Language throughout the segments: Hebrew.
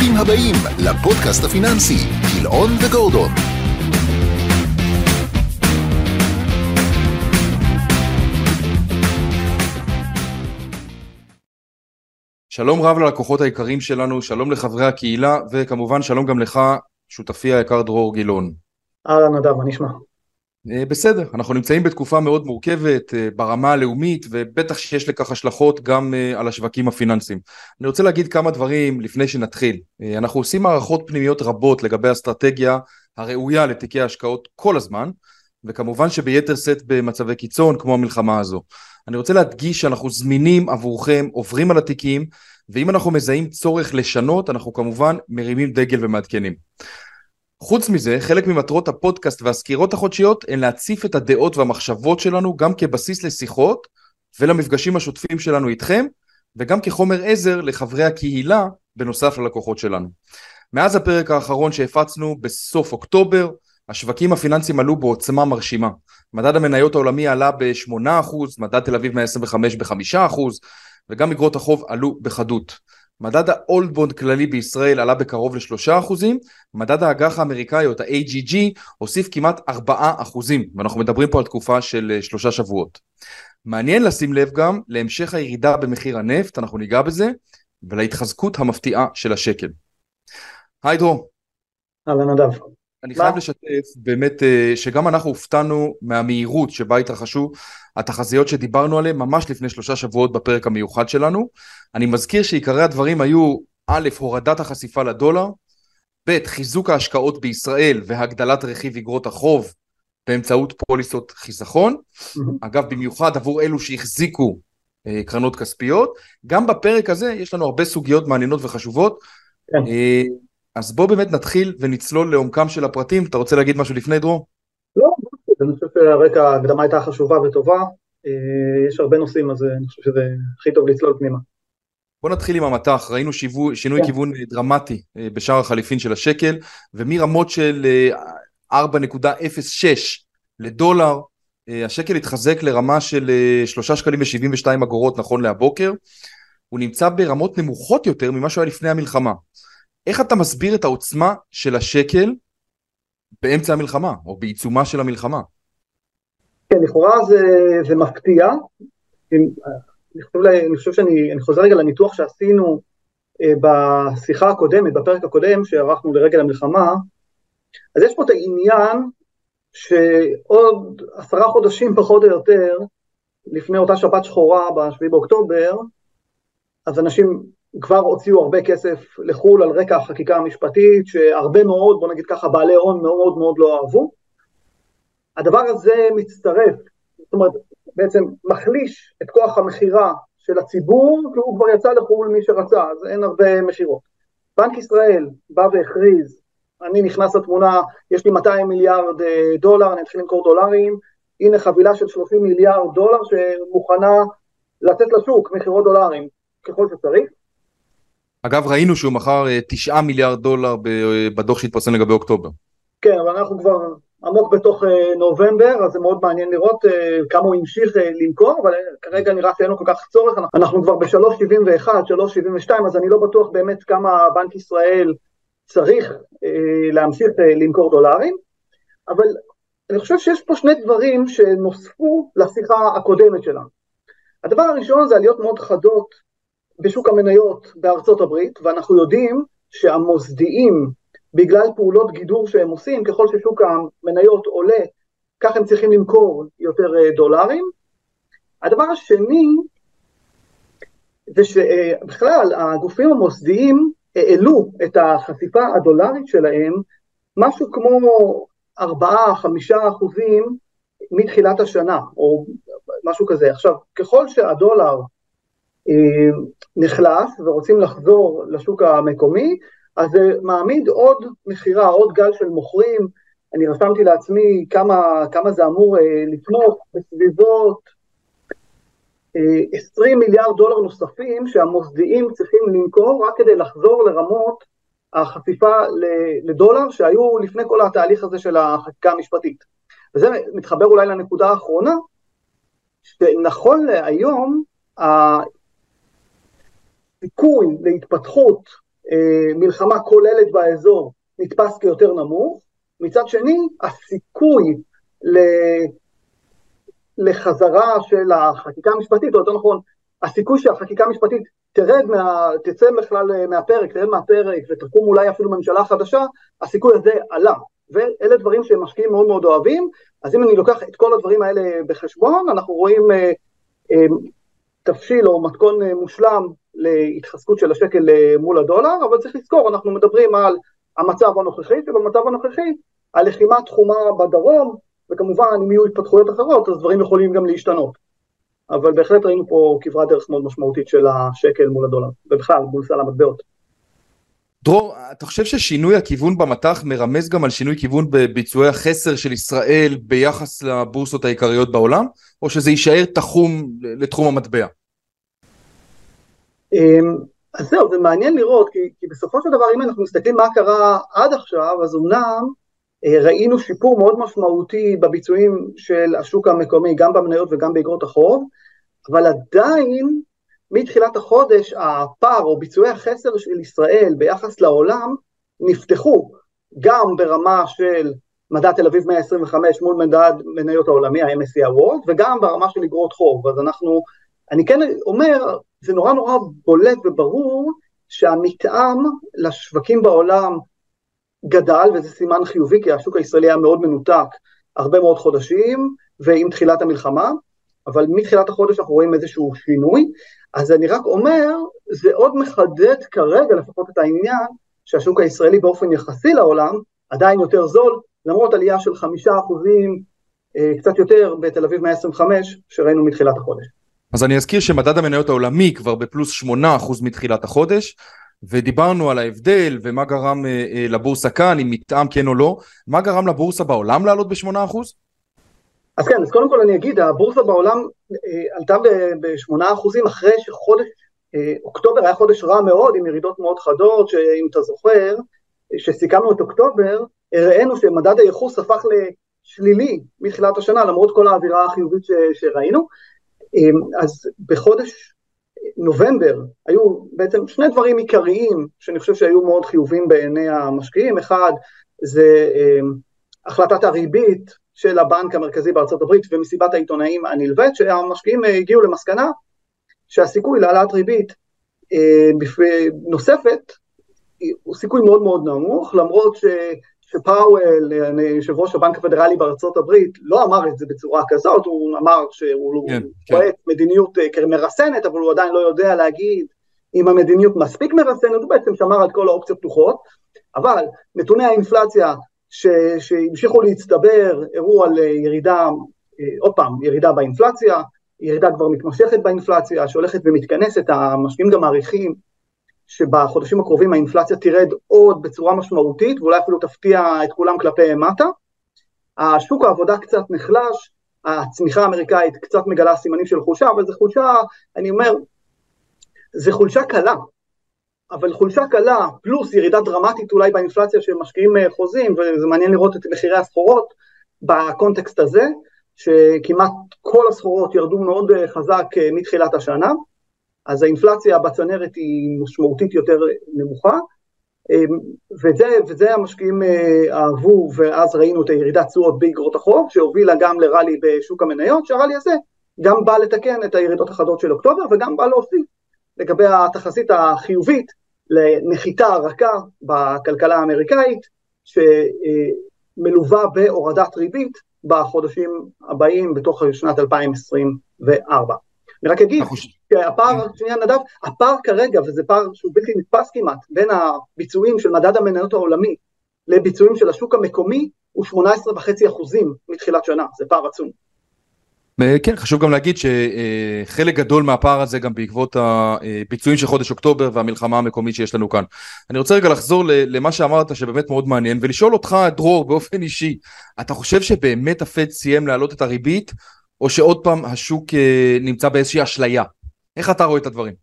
ברוכים הבאים לפודקאסט הפיננסי, גילאון וגורדון. שלום רב ללקוחות היקרים שלנו, שלום לחברי הקהילה, וכמובן שלום גם לך, שותפי היקר דרור גילאון. אהלן נדב, מה נשמע? אה, בסדר, אנחנו נמצאים בתקופה מאוד מורכבת אה, ברמה הלאומית ובטח שיש לכך השלכות גם אה, על השווקים הפיננסיים. אני רוצה להגיד כמה דברים לפני שנתחיל. אנחנו עושים מערכות פנימיות רבות לגבי האסטרטגיה הראויה לתיקי ההשקעות כל הזמן, וכמובן שביתר שאת במצבי קיצון כמו המלחמה הזו. אני רוצה להדגיש שאנחנו זמינים עבורכם, עוברים על התיקים, ואם אנחנו מזהים צורך לשנות, אנחנו כמובן מרימים דגל ומעדכנים. חוץ מזה, חלק ממטרות הפודקאסט והסקירות החודשיות הן להציף את הדעות והמחשבות שלנו גם כבסיס לשיחות ולמפגשים השוטפים שלנו איתכם, וגם כחומר עזר לחברי הקהילה בנוסף ללקוחות שלנו. מאז הפרק האחרון שהפצנו בסוף אוקטובר, השווקים הפיננסיים עלו בעוצמה מרשימה. מדד המניות העולמי עלה ב-8%, מדד תל אביב 125 ב-5%, וגם אגרות החוב עלו בחדות. מדד האולד בונד כללי בישראל עלה בקרוב לשלושה אחוזים, מדד האג"ח האמריקאי או ה-AGG הוסיף כמעט ארבעה אחוזים, ואנחנו מדברים פה על תקופה של אה, שלושה שבועות. מעניין לשים לב גם להמשך הירידה במחיר הנפט, אנחנו ניגע בזה, ולהתחזקות המפתיעה של השקל. היי דרור. אהלן נדב. אני חייב לשתף באמת אה, שגם אנחנו הופתענו מהמהירות שבה התרחשו התחזיות שדיברנו עליהן ממש לפני שלושה שבועות בפרק המיוחד שלנו. אני מזכיר שעיקרי הדברים היו א', הורדת החשיפה לדולר, ב', חיזוק ההשקעות בישראל והגדלת רכיב אגרות החוב באמצעות פוליסות חיסכון, אגב במיוחד עבור אלו שהחזיקו אה, קרנות כספיות. גם בפרק הזה יש לנו הרבה סוגיות מעניינות וחשובות. אה, אז בוא באמת נתחיל ונצלול לעומקם של הפרטים. אתה רוצה להגיד משהו לפני דרור? לא, אני חושב שהרקע ההקדמה הייתה חשובה וטובה. אה, יש הרבה נושאים, אז אני חושב שזה הכי טוב לצלול פנימה. בוא נתחיל עם המטח, ראינו שיוו, שינוי כן. כיוון דרמטי אה, בשער החליפין של השקל, ומרמות של 4.06 אה, לדולר, השקל התחזק לרמה של 3 שקלים ו-72 אגורות נכון להבוקר, הוא נמצא ברמות נמוכות יותר ממה שהיה לפני המלחמה. איך אתה מסביר את העוצמה של השקל באמצע המלחמה, או בעיצומה של המלחמה? כן, לכאורה זה, זה מפתיע. אני חושב, אני חושב שאני אני חוזר רגע לניתוח שעשינו אה, בשיחה הקודמת, בפרק הקודם שערכנו לרגל המלחמה, אז יש פה את העניין שעוד עשרה חודשים פחות או יותר, לפני אותה שבת שחורה ב-7 באוקטובר, אז אנשים כבר הוציאו הרבה כסף לחו"ל על רקע החקיקה המשפטית, שהרבה מאוד, בוא נגיד ככה, בעלי הון מאוד מאוד לא אהבו. הדבר הזה מצטרף, זאת אומרת, בעצם מחליש את כוח המכירה של הציבור, כי הוא כבר יצא לחו"ל מי שרצה, אז אין הרבה מכירות. בנק ישראל בא והכריז, אני נכנס לתמונה, יש לי 200 מיליארד אה, דולר, אני אתחיל למכור דולרים, הנה חבילה של 30 מיליארד דולר שמוכנה לצאת לשוק, מכירות דולרים, ככל שצריך. אגב, ראינו שהוא מכר 9 אה, מיליארד דולר בדוח שהתפרסם לגבי אוקטובר. כן, אבל אנחנו כבר עמוק בתוך אה, נובמבר, אז זה מאוד מעניין לראות אה, כמה הוא המשיך למכור, אבל כרגע נראה שאין לו כל כך צורך, אנחנו כבר ב-3.71, 3.72, אז אני לא בטוח באמת כמה בנק ישראל צריך להמשיך למכור דולרים, אבל אני חושב שיש פה שני דברים שנוספו לשיחה הקודמת שלנו. הדבר הראשון זה עליות מאוד חדות בשוק המניות בארצות הברית, ואנחנו יודעים שהמוסדיים, בגלל פעולות גידור שהם עושים, ככל ששוק המניות עולה, כך הם צריכים למכור יותר אה, דולרים. הדבר השני, זה שבכלל הגופים המוסדיים העלו את החשיפה הדולרית שלהם משהו כמו 4-5 אחוזים מתחילת השנה, או משהו כזה. עכשיו, ככל שהדולר אה, נחלש ורוצים לחזור לשוק המקומי, אז זה מעמיד עוד מכירה, עוד גל של מוכרים. אני רשמתי לעצמי כמה, כמה זה אמור אה, לתמוך בסביבות אה, 20 מיליארד דולר נוספים שהמוסדיים צריכים למכור רק כדי לחזור לרמות החשיפה לדולר שהיו לפני כל התהליך הזה של החקיקה המשפטית. וזה מתחבר אולי לנקודה האחרונה, שנכון להיום הסיכוי להתפתחות מלחמה כוללת באזור נתפס כיותר נמוך, מצד שני הסיכוי לחזרה של החקיקה המשפטית, או יותר נכון, הסיכוי שהחקיקה המשפטית תרד, מה, תצא בכלל מהפרק, תרד מהפרק ותקום אולי אפילו ממשלה חדשה, הסיכוי הזה עלה. ואלה דברים שמשקיעים מאוד מאוד אוהבים, אז אם אני לוקח את כל הדברים האלה בחשבון, אנחנו רואים אה, אה, תבשיל או מתכון אה, מושלם להתחזקות של השקל אה, מול הדולר, אבל צריך לזכור, אנחנו מדברים על המצב הנוכחי, שבמצב הנוכחי הלחימה תחומה בדרום, וכמובן אם יהיו התפתחויות אחרות אז דברים יכולים גם להשתנות. אבל בהחלט ראינו פה כברת דרך מאוד משמעותית של השקל מול הדולר, ובכלל מול סל המטבעות. דרור, אתה חושב ששינוי הכיוון במטח מרמז גם על שינוי כיוון בביצועי החסר של ישראל ביחס לבורסות העיקריות בעולם, או שזה יישאר תחום לתחום המטבע? אמ, אז זהו, זה מעניין לראות, כי, כי בסופו של דבר אם אנחנו מסתכלים מה קרה עד עכשיו, אז אמנם אה, ראינו שיפור מאוד משמעותי בביצועים של השוק המקומי, גם במניות וגם באגרות החוב, אבל עדיין מתחילת החודש הפער או ביצועי החסר של ישראל ביחס לעולם נפתחו גם ברמה של מדד תל אביב 125 מול מדד מניות העולמי, ה-MSCI World, וגם ברמה של אגרות חוב. אז אנחנו, אני כן אומר, זה נורא נורא בולט וברור שהמתאם לשווקים בעולם גדל, וזה סימן חיובי, כי השוק הישראלי היה מאוד מנותק הרבה מאוד חודשים, ועם תחילת המלחמה, אבל מתחילת החודש אנחנו רואים איזשהו שינוי, אז אני רק אומר, זה עוד מחדד כרגע לפחות את העניין, שהשוק הישראלי באופן יחסי לעולם עדיין יותר זול, למרות עלייה של חמישה אחוזים, אה, קצת יותר בתל אביב 125 שראינו מתחילת החודש. אז אני אזכיר שמדד המניות העולמי כבר בפלוס 8% מתחילת החודש, ודיברנו על ההבדל ומה גרם אה, אה, לבורסה כאן, אם מתאם כן או לא, מה גרם לבורסה בעולם לעלות ב-8%? אז כן, אז קודם כל אני אגיד, הבורסה בעולם אה, עלתה ב-8% אחרי שחודש, אה, אוקטובר היה חודש רע מאוד, עם ירידות מאוד חדות, שאם אתה זוכר, שסיכמנו את אוקטובר, הראינו שמדד הייחוס הפך לשלילי מתחילת השנה, למרות כל האווירה החיובית שראינו. אה, אז בחודש נובמבר היו בעצם שני דברים עיקריים שאני חושב שהיו מאוד חיובים בעיני המשקיעים, אחד זה החלטת הריבית של הבנק המרכזי בארצות הברית ומסיבת העיתונאים הנלווית, שהמשקיעים הגיעו למסקנה שהסיכוי להעלאת ריבית אה, נוספת הוא סיכוי מאוד מאוד נמוך, למרות ש, שפאוול, יושב ראש הבנק הפדרלי בארצות הברית, לא אמר את זה בצורה כזאת, הוא אמר שהוא כן, רואה כן. מדיניות אה, מרסנת, אבל הוא עדיין לא יודע להגיד אם המדיניות מספיק מרסנת, הוא בעצם שמר על כל האופציות פתוחות, אבל נתוני האינפלציה שהמשיכו להצטבר, הראו על אה, ירידה, אה, עוד פעם, ירידה באינפלציה, ירידה כבר מתמשכת באינפלציה, שהולכת ומתכנסת, המשקיעים גם מעריכים שבחודשים הקרובים האינפלציה תרד עוד בצורה משמעותית, ואולי אפילו תפתיע את כולם כלפי מטה. השוק העבודה קצת נחלש, הצמיחה האמריקאית קצת מגלה סימנים של חולשה, אבל זו חולשה, אני אומר, זו חולשה קלה, אבל חולשה קלה, פלוס ירידה דרמטית אולי באינפלציה של משקיעים אה, חוזים, וזה מעניין לראות את מחירי הסחורות בקונטקסט הזה, שכמעט כל הסחורות ירדו מאוד אה, חזק אה, מתחילת השנה, אז האינפלציה בצנרת היא משמעותית יותר נמוכה, וזה, וזה המשקיעים אהבו, ואז ראינו את הירידת תשואות באגרות החוב, שהובילה גם לרלי בשוק המניות, שהרלי הזה גם בא לתקן את הירידות החדות של אוקטובר, וגם בא להוסיף לגבי התחזית החיובית לנחיתה רכה בכלכלה האמריקאית, שמלווה בהורדת ריבית בחודשים הבאים בתוך שנת 2024. אני רק אגיד שהפער, שנייה נדב, הפער כרגע, וזה פער שהוא בלתי נתפס כמעט, בין הביצועים של מדד המניות העולמי לביצועים של השוק המקומי, הוא 18.5 אחוזים מתחילת שנה, זה פער עצום. כן, חשוב גם להגיד שחלק גדול מהפער הזה גם בעקבות הביצועים של חודש אוקטובר והמלחמה המקומית שיש לנו כאן. אני רוצה רגע לחזור למה שאמרת שבאמת מאוד מעניין ולשאול אותך דרור באופן אישי, אתה חושב שבאמת הפד סיים להעלות את הריבית או שעוד פעם השוק אה, נמצא באיזושהי אשליה? איך אתה רואה את הדברים?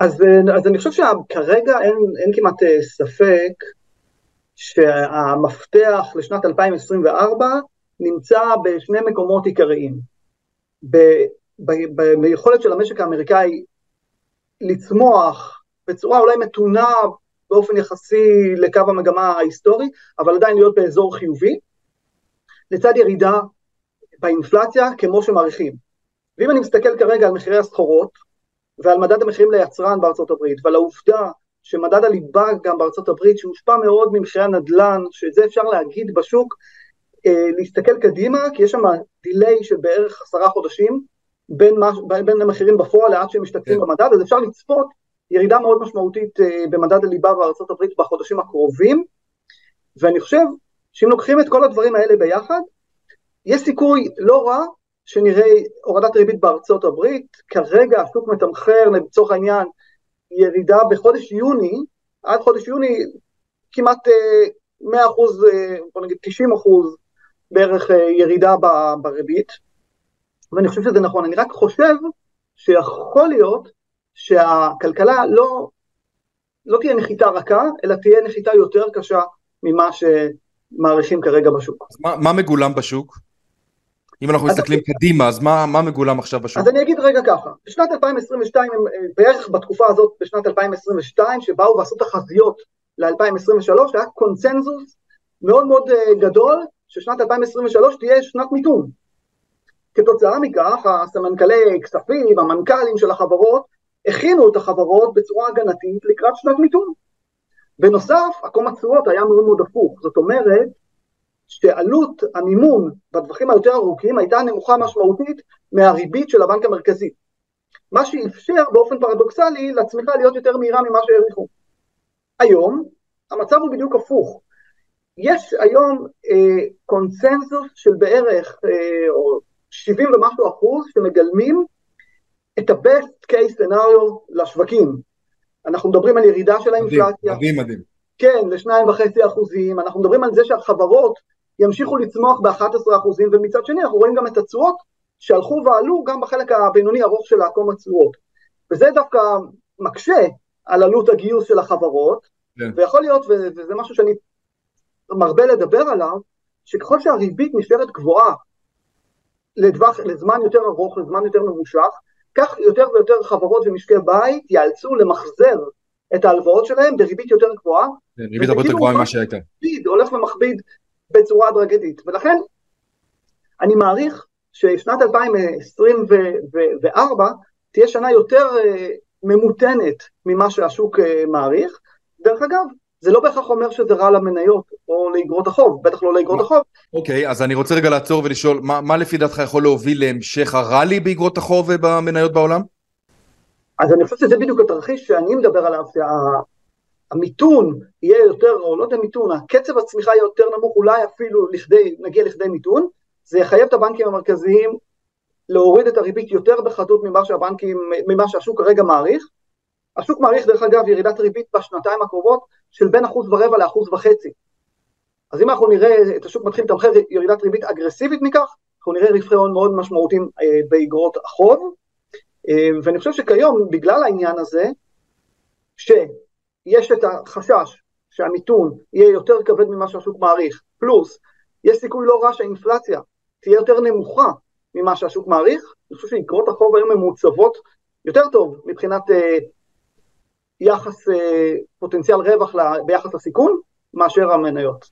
אז, אה, אז אני חושב שכרגע אין, אין כמעט אה, ספק שהמפתח לשנת 2024 נמצא בשני מקומות עיקריים. ביכולת של המשק האמריקאי לצמוח בצורה אולי מתונה באופן יחסי לקו המגמה ההיסטורי, אבל עדיין להיות באזור חיובי, לצד ירידה באינפלציה כמו שמעריכים. ואם אני מסתכל כרגע על מחירי הסחורות ועל מדד המחירים ליצרן בארצות הברית ועל העובדה שמדד הליבה גם בארצות הברית שהושפע מאוד ממחירי הנדל"ן, שזה אפשר להגיד בשוק, להסתכל קדימה, כי יש שם דיליי של בערך עשרה חודשים בין, בין המחירים בפועל לעד שהם משתתפים כן. במדד, אז אפשר לצפות ירידה מאוד משמעותית אה, במדד הליבה בארצות הברית בחודשים הקרובים, ואני חושב שאם לוקחים את כל הדברים האלה ביחד, יש סיכוי לא רע שנראה הורדת ריבית בארצות הברית, כרגע השוק מתמחר לצורך העניין ירידה בחודש יוני, עד חודש יוני כמעט 100 אה, אחוז, אה, בוא נגיד 90 אחוז בערך אה, ירידה בריבית, ואני חושב שזה נכון, אני רק חושב שיכול להיות שהכלכלה לא, לא תהיה נחיתה רכה, אלא תהיה נחיתה יותר קשה ממה שמעריכים כרגע בשוק. אז מה, מה מגולם בשוק? אם אנחנו מסתכלים קדימה, אז מה, מה מגולם עכשיו בשוק? אז אני אגיד רגע ככה, בשנת 2022, בערך בתקופה הזאת, בשנת 2022, שבאו ועשו תחזיות ל-2023, היה קונצנזוס מאוד מאוד אה, גדול, ששנת 2023 תהיה שנת מיתון. כתוצאה מכך, הסמנכ"לי כספים, המנכ"לים של החברות, הכינו את החברות בצורה הגנתית לקראת שנת מיתון. בנוסף, עקום התשואות היה מאוד מאוד הפוך, זאת אומרת, שעלות המימון בטווחים היותר ארוכים הייתה נמוכה משמעותית מהריבית של הבנק המרכזי. מה שאפשר באופן פרדוקסלי לצמיחה להיות יותר מהירה ממה שהעריכו. היום המצב הוא בדיוק הפוך. יש היום אה, קונסנזוס של בערך אה, או 70 ומשהו אחוז שמגלמים את ה-best case scenario לשווקים. אנחנו מדברים על ירידה של האינפלציה. מדהים, מדהים. כן, לשניים וחצי אחוזים, אנחנו מדברים על זה שהחברות ימשיכו לצמוח ב-11 אחוזים, ומצד שני אנחנו רואים גם את התשואות שהלכו ועלו גם בחלק הבינוני ארוך של העקום התשואות. וזה דווקא מקשה על עלות הגיוס של החברות, כן. ויכול להיות, וזה משהו שאני מרבה לדבר עליו, שככל שהריבית נשארת גבוהה לדווח, לזמן יותר ארוך, לזמן יותר ממושך, כך יותר ויותר חברות ומשקי בית ייאלצו למחזר את ההלוואות שלהם בריבית יותר גבוהה. כן, ריבית הרבה יותר גבוהה ממה שהייתה. הולך ומכביד בצורה הדרגתית. ולכן אני מעריך ששנת 2024 תהיה שנה יותר אה, ממותנת ממה שהשוק אה, מעריך. דרך אגב, זה לא בהכרח אומר שזה רע למניות או לאגרות החוב, בטח לא לאגרות החוב. אוקיי, okay, אז אני רוצה רגע לעצור ולשאול, מה, מה לפי דעתך יכול להוביל להמשך הראלי באגרות החוב ובמניות בעולם? אז אני חושב שזה בדיוק התרחיש שאני מדבר עליו, שהמיתון יהיה יותר, או לא יודע מיתון, הקצב הצמיחה יהיה יותר נמוך, אולי אפילו לכדי, נגיע לכדי מיתון, זה יחייב את הבנקים המרכזיים להוריד את הריבית יותר בחדות ממה שהבנקים, ממה שהשוק כרגע מעריך. השוק מעריך דרך אגב ירידת ריבית בשנתיים הקרובות של בין אחוז ורבע לאחוז וחצי. אז אם אנחנו נראה את השוק מתחיל לתמחר ירידת ריבית אגרסיבית מכך, אנחנו נראה רווחי הון מאוד משמעותיים אה, באגרות החוב, אה, ואני חושב שכיום, בגלל העניין הזה, שיש את החשש שהמיתון יהיה יותר כבד ממה שהשוק מעריך, פלוס, יש סיכוי לא רע שהאינפלציה תהיה יותר נמוכה ממה שהשוק מעריך, אני חושב שאגרות החוב היום הן מעוצבות יותר טוב מבחינת אה, יחס אה, פוטנציאל רווח ביחס לסיכון, מאשר המניות.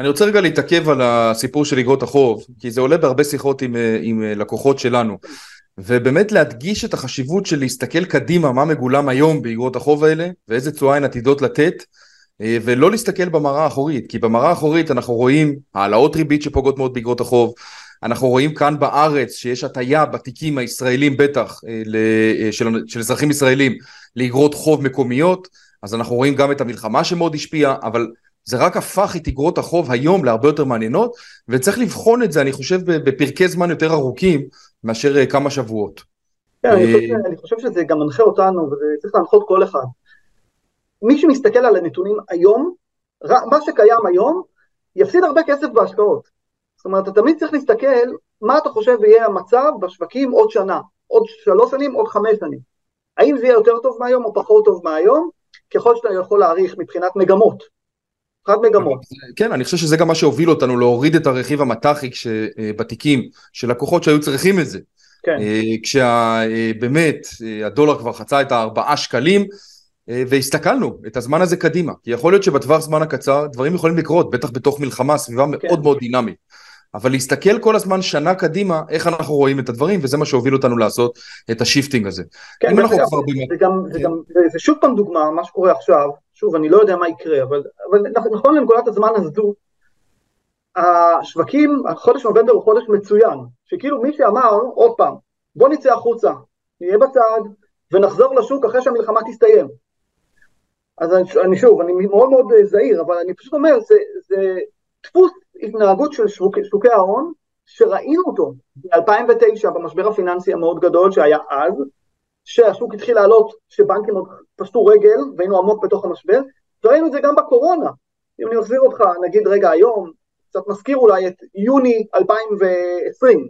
אני רוצה רגע להתעכב על הסיפור של אגרות החוב, כי זה עולה בהרבה שיחות עם, אה, עם אה, לקוחות שלנו. ובאמת להדגיש את החשיבות של להסתכל קדימה מה מגולם היום באגרות החוב האלה ואיזה תשואה הן עתידות לתת ולא להסתכל במראה האחורית כי במראה האחורית אנחנו רואים העלאות ריבית שפוגעות מאוד באגרות החוב אנחנו רואים כאן בארץ שיש הטיה בתיקים הישראלים בטח של, של אזרחים ישראלים לאגרות חוב מקומיות אז אנחנו רואים גם את המלחמה שמאוד השפיעה אבל זה רק הפך את אגרות החוב היום להרבה יותר מעניינות, וצריך לבחון את זה, אני חושב, בפרקי זמן יותר ארוכים, מאשר אה, כמה שבועות. כן, אני חושב שזה גם מנחה אותנו, וזה צריך להנחות כל אחד. מי שמסתכל על הנתונים היום, מה שקיים היום, יפסיד הרבה כסף בהשקעות. זאת אומרת, אתה תמיד צריך להסתכל מה אתה חושב יהיה המצב בשווקים עוד שנה, עוד שלוש שנים, עוד חמש שנים. האם זה יהיה יותר טוב מהיום או פחות טוב מהיום, ככל שאתה יכול להעריך מבחינת מגמות. חד מגמות. כן, אני חושב שזה גם מה שהוביל אותנו להוריד את הרכיב המט"חי בתיקים של לקוחות שהיו צריכים את זה. כן. אה, כשבאמת אה, הדולר כבר חצה את הארבעה שקלים, והסתכלנו את הזמן הזה קדימה, כי יכול להיות שבטווח זמן הקצר דברים יכולים לקרות, בטח בתוך מלחמה, סביבה כן. מאוד מאוד דינמית. אבל להסתכל כל הזמן שנה קדימה, איך אנחנו רואים את הדברים, וזה מה שהוביל אותנו לעשות את ה shifting הזה. כן, זה, כבר זה, גם, זה, כן. גם, זה, שוב פעם דוגמה, מה שקורה עכשיו, שוב, אני לא יודע מה יקרה, אבל, אבל נכון לנקודת הזמן הזו, השווקים, החודש נובמבר הוא חודש מצוין, שכאילו מי שאמר, עוד פעם, בוא נצא החוצה, נהיה בצד, ונחזור לשוק אחרי שהמלחמה תסתיים. אז אני, אני שוב, אני מאוד מאוד זהיר, אבל אני פשוט אומר, זה, זה דפוס התנהגות של שוק, שוקי ההון, שראינו אותו ב-2009 במשבר הפיננסי המאוד גדול שהיה אז, שהשוק התחיל לעלות, שבנקים עוד פשטו רגל והיינו עמוק בתוך המשבר, וראינו את זה גם בקורונה. אם אני מחזיר אותך, נגיד רגע היום, קצת מזכיר אולי את יוני 2020,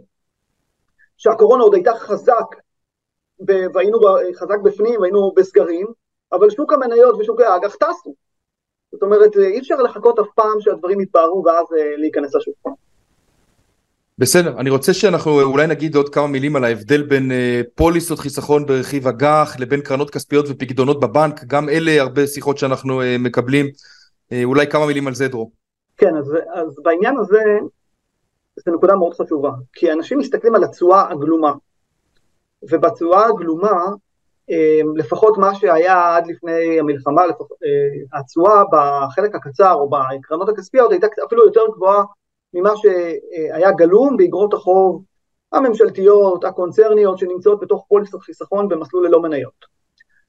שהקורונה עוד הייתה חזק, והיינו חזק בפנים, והיינו בסגרים, אבל שוק המניות ושוק האג"ח טסו. זאת אומרת, אי אפשר לחכות אף פעם שהדברים יתבהרו ואז אה, להיכנס לשוק. בסדר, אני רוצה שאנחנו אולי נגיד עוד כמה מילים על ההבדל בין אה, פוליסות חיסכון ברכיב אג"ח לבין קרנות כספיות ופקדונות בבנק, גם אלה הרבה שיחות שאנחנו אה, מקבלים, אולי כמה מילים על זה דרור. כן, אז, אז בעניין הזה, זו נקודה מאוד חשובה, כי אנשים מסתכלים על התשואה הגלומה, ובתשואה הגלומה לפחות מה שהיה עד לפני המלחמה, אה, התשואה בחלק הקצר או בקרנות הכספיות הייתה אפילו יותר גבוהה ממה שהיה גלום באגרות החוב הממשלתיות, הקונצרניות שנמצאות בתוך פוליסות חיסכון במסלול ללא מניות.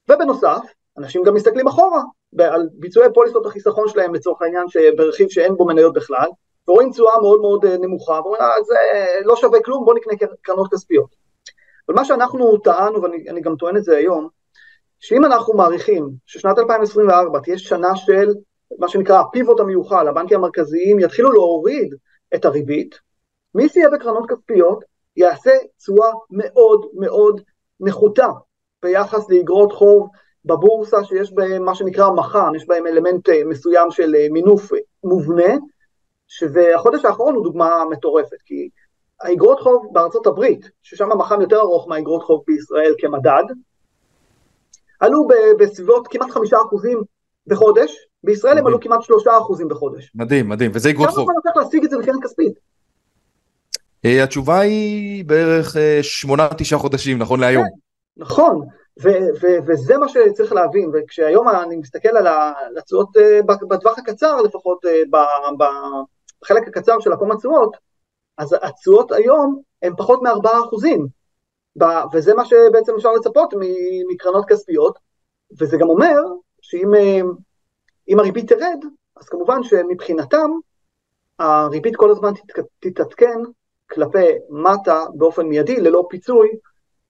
ובנוסף, אנשים גם מסתכלים אחורה על ביצועי פוליסות החיסכון שלהם לצורך העניין ברכיב שאין בו מניות בכלל, ורואים תשואה מאוד מאוד אה, נמוכה, ואומרים, אה, זה לא שווה כלום, בוא נקנה קרנות כספיות. אבל מה שאנחנו טענו, ואני גם טוען את זה היום, שאם אנחנו מעריכים ששנת 2024 תהיה שנה של מה שנקרא הפיבוט המיוחל, הבנקים המרכזיים יתחילו להוריד את הריבית, מי שיהיה בקרנות כספיות יעשה תשואה מאוד מאוד נחותה ביחס לאגרות חוב בבורסה שיש בהם מה שנקרא מח"מ, יש בהם אלמנט אה, מסוים של אה, מינוף מובנה, שהחודש האחרון הוא דוגמה מטורפת, כי האגרות חוב בארצות הברית, ששם המח"מ יותר ארוך מהאגרות חוב בישראל כמדד, עלו בסביבות כמעט חמישה אחוזים בחודש, בישראל מדהים. הם עלו כמעט שלושה אחוזים בחודש. מדהים, מדהים, וזה אגרות חוב. כמה זמן צריך להשיג את זה בקרן כספית? Uh, התשובה היא בערך uh, שמונה, תשעה חודשים, נכון להיום. כן, נכון, ו- ו- וזה מה שצריך להבין, וכשהיום אני מסתכל על התשואות uh, בטווח הקצר לפחות, uh, בחלק הקצר של עקום התשואות, אז התשואות היום הן פחות מארבעה אחוזים, וזה מה שבעצם אפשר לצפות מקרנות כספיות, וזה גם אומר שאם אה, הריבית תרד, אז כמובן שמבחינתם הריבית כל הזמן תתעדכן כלפי מטה באופן מיידי ללא פיצוי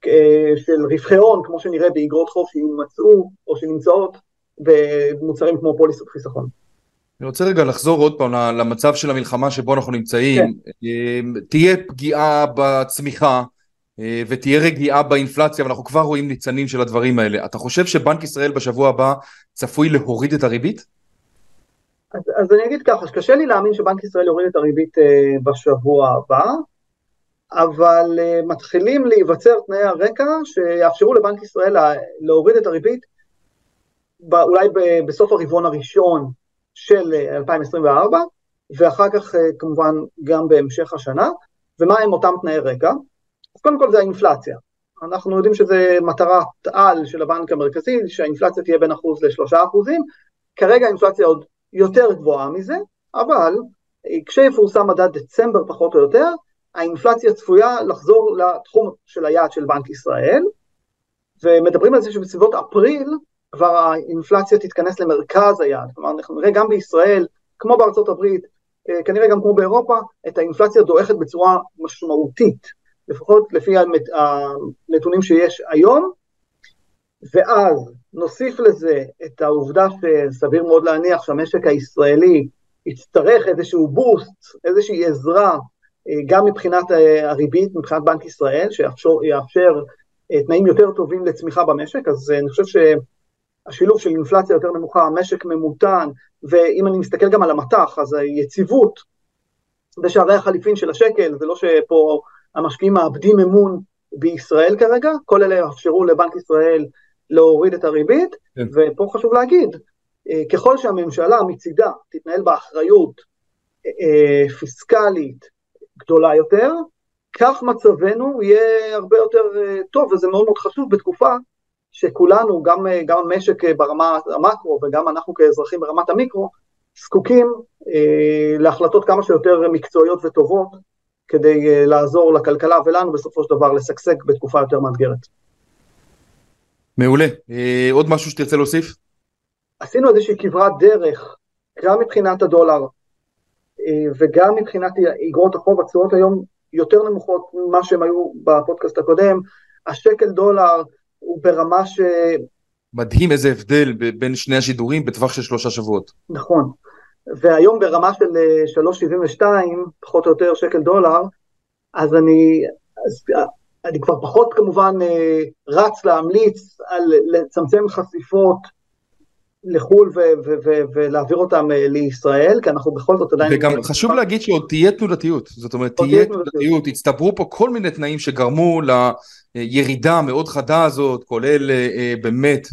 אה, של רווחי הון, כמו שנראה באגרות חוב שימצאו או שנמצאות במוצרים כמו פוליסות חיסכון. אני רוצה רגע לחזור עוד פעם למצב של המלחמה שבו אנחנו נמצאים. כן. אמ, תהיה פגיעה בצמיחה אה, ותהיה רגיעה באינפלציה, ואנחנו כבר רואים ניצנים של הדברים האלה. אתה חושב שבנק ישראל בשבוע הבא צפוי להוריד את הריבית? אז, אז אני אגיד ככה, שקשה לי להאמין שבנק ישראל יוריד את הריבית אה, בשבוע הבא, אבל אה, מתחילים להיווצר תנאי הרקע שיאפשרו לבנק ישראל להוריד את הריבית אולי בסוף הרבעון הראשון של 2024, אה, ואחר כך אה, כמובן גם בהמשך השנה, ומה הם אותם תנאי רקע? אז קודם כל זה האינפלציה. אנחנו יודעים שזה מטרת על של הבנק המרכזי, שהאינפלציה תהיה בין אחוז לשלושה אחוזים, כרגע האינפלציה עוד יותר גבוהה מזה, אבל אה, כשיפורסם מדד דצמבר פחות או יותר, האינפלציה צפויה לחזור לתחום של היעד של בנק ישראל, ומדברים על זה שבסביבות אפריל כבר האינפלציה תתכנס למרכז היעד, כלומר אנחנו נראה גם בישראל, כמו בארצות הברית, אה, כנראה גם כמו באירופה, את האינפלציה דועכת בצורה משמעותית, לפחות לפי הנתונים שיש היום, ואז נוסיף לזה את העובדה שסביר מאוד להניח שהמשק הישראלי יצטרך איזשהו בוסט, איזושהי עזרה, אה, גם מבחינת אה, הריבית, מבחינת בנק ישראל, שיאפשר תנאים יותר טובים לצמיחה במשק, אז אני חושב ש... השילוב של אינפלציה יותר נמוכה, משק ממותן, ואם אני מסתכל גם על המטח, אז היציבות בשערי החליפין של השקל, זה לא שפה המשקיעים מאבדים אמון בישראל כרגע, כל אלה יאפשרו לבנק ישראל להוריד את הריבית, כן. ופה חשוב להגיד, ככל שהממשלה מצידה תתנהל באחריות פיסקלית גדולה יותר, כך מצבנו יהיה הרבה יותר טוב, וזה מאוד מאוד חשוב בתקופה שכולנו, גם, גם המשק ברמה המקרו וגם אנחנו כאזרחים ברמת המיקרו, זקוקים אה, להחלטות כמה שיותר מקצועיות וטובות כדי אה, לעזור לכלכלה ולנו בסופו של דבר לשגשג בתקופה יותר מאתגרת. מעולה. אה, עוד משהו שתרצה להוסיף? עשינו איזושהי כברת דרך, גם מבחינת הדולר אה, וגם מבחינת אגרות החוב, התשואות היום יותר נמוכות ממה שהן היו בפודקאסט הקודם. השקל דולר הוא ברמה ש... מדהים איזה הבדל בין שני השידורים בטווח של שלושה שבועות. נכון. והיום ברמה של 3.72, אה, פחות או יותר שקל דולר, אז אני, אז אה, אני כבר פחות כמובן אה, רץ להמליץ על לצמצם חשיפות לחו"ל ולהעביר אותם לישראל, כי אנחנו בכל זאת עדיין... וגם חשוב להגיד שעוד תהיה תנודתיות, זאת אומרת תהיה תנודתיות, הצטברו פה כל מיני תנאים שגרמו לירידה המאוד חדה הזאת, כולל באמת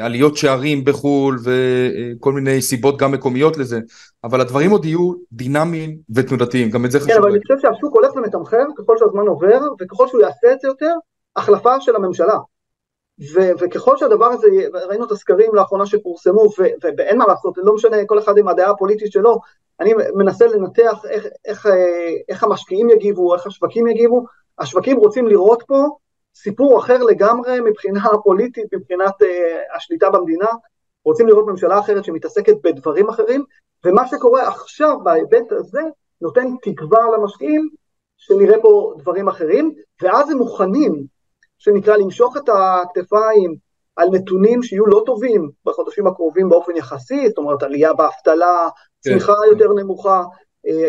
עליות שערים בחו"ל וכל מיני סיבות גם מקומיות לזה, אבל הדברים עוד יהיו דינמיים ותנודתיים, גם את זה חשוב. כן, אבל אני חושב שהשוק הולך ומתמחר ככל שהזמן עובר, וככל שהוא יעשה את זה יותר, החלפה של הממשלה. ו- וככל שהדבר הזה, ראינו את הסקרים לאחרונה שפורסמו, ו- ואין מה לעשות, לא משנה כל אחד עם הדעה הפוליטית שלו, אני מנסה לנתח איך, איך, איך המשקיעים יגיבו, איך השווקים יגיבו, השווקים רוצים לראות פה סיפור אחר לגמרי מבחינה פוליטית, מבחינת uh, השליטה במדינה, רוצים לראות ממשלה אחרת שמתעסקת בדברים אחרים, ומה שקורה עכשיו בהיבט הזה נותן תקווה למשקיעים שנראה פה דברים אחרים, ואז הם מוכנים, שנקרא למשוך את הכתפיים על נתונים שיהיו לא טובים בחודשים הקרובים באופן יחסי, זאת אומרת עלייה באבטלה, כן. צמיחה. יותר נמוכה, אה,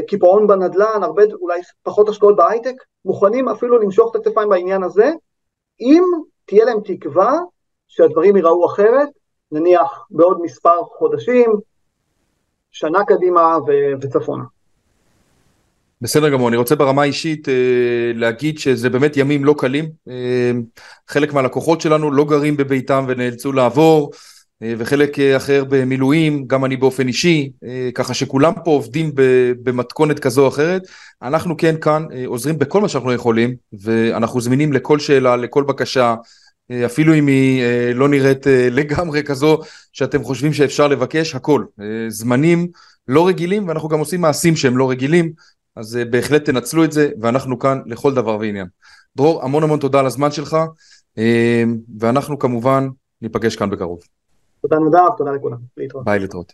קיפאון בנדל"ן, הרבה, אולי פחות השקעות בהייטק, מוכנים אפילו למשוך את הכתפיים בעניין הזה, אם תהיה להם תקווה שהדברים ייראו אחרת, נניח בעוד מספר חודשים, שנה קדימה ו- וצפונה. בסדר גמור, אני רוצה ברמה אישית אה, להגיד שזה באמת ימים לא קלים. אה, חלק מהלקוחות שלנו לא גרים בביתם ונאלצו לעבור, אה, וחלק אה, אחר במילואים, גם אני באופן אישי, אה, ככה שכולם פה עובדים במתכונת כזו או אחרת. אנחנו כן כאן עוזרים בכל מה שאנחנו יכולים, ואנחנו זמינים לכל שאלה, לכל בקשה, אפילו אם היא לא נראית לגמרי כזו שאתם חושבים שאפשר לבקש, הכל. זמנים לא רגילים, ואנחנו גם עושים מעשים שהם לא רגילים, אז בהחלט תנצלו את זה, ואנחנו כאן לכל דבר ועניין. דרור, המון המון תודה על הזמן שלך, ואנחנו כמובן ניפגש כאן בקרוב. תודה נדב, תודה לכולם. להתראות. ביי להתראות.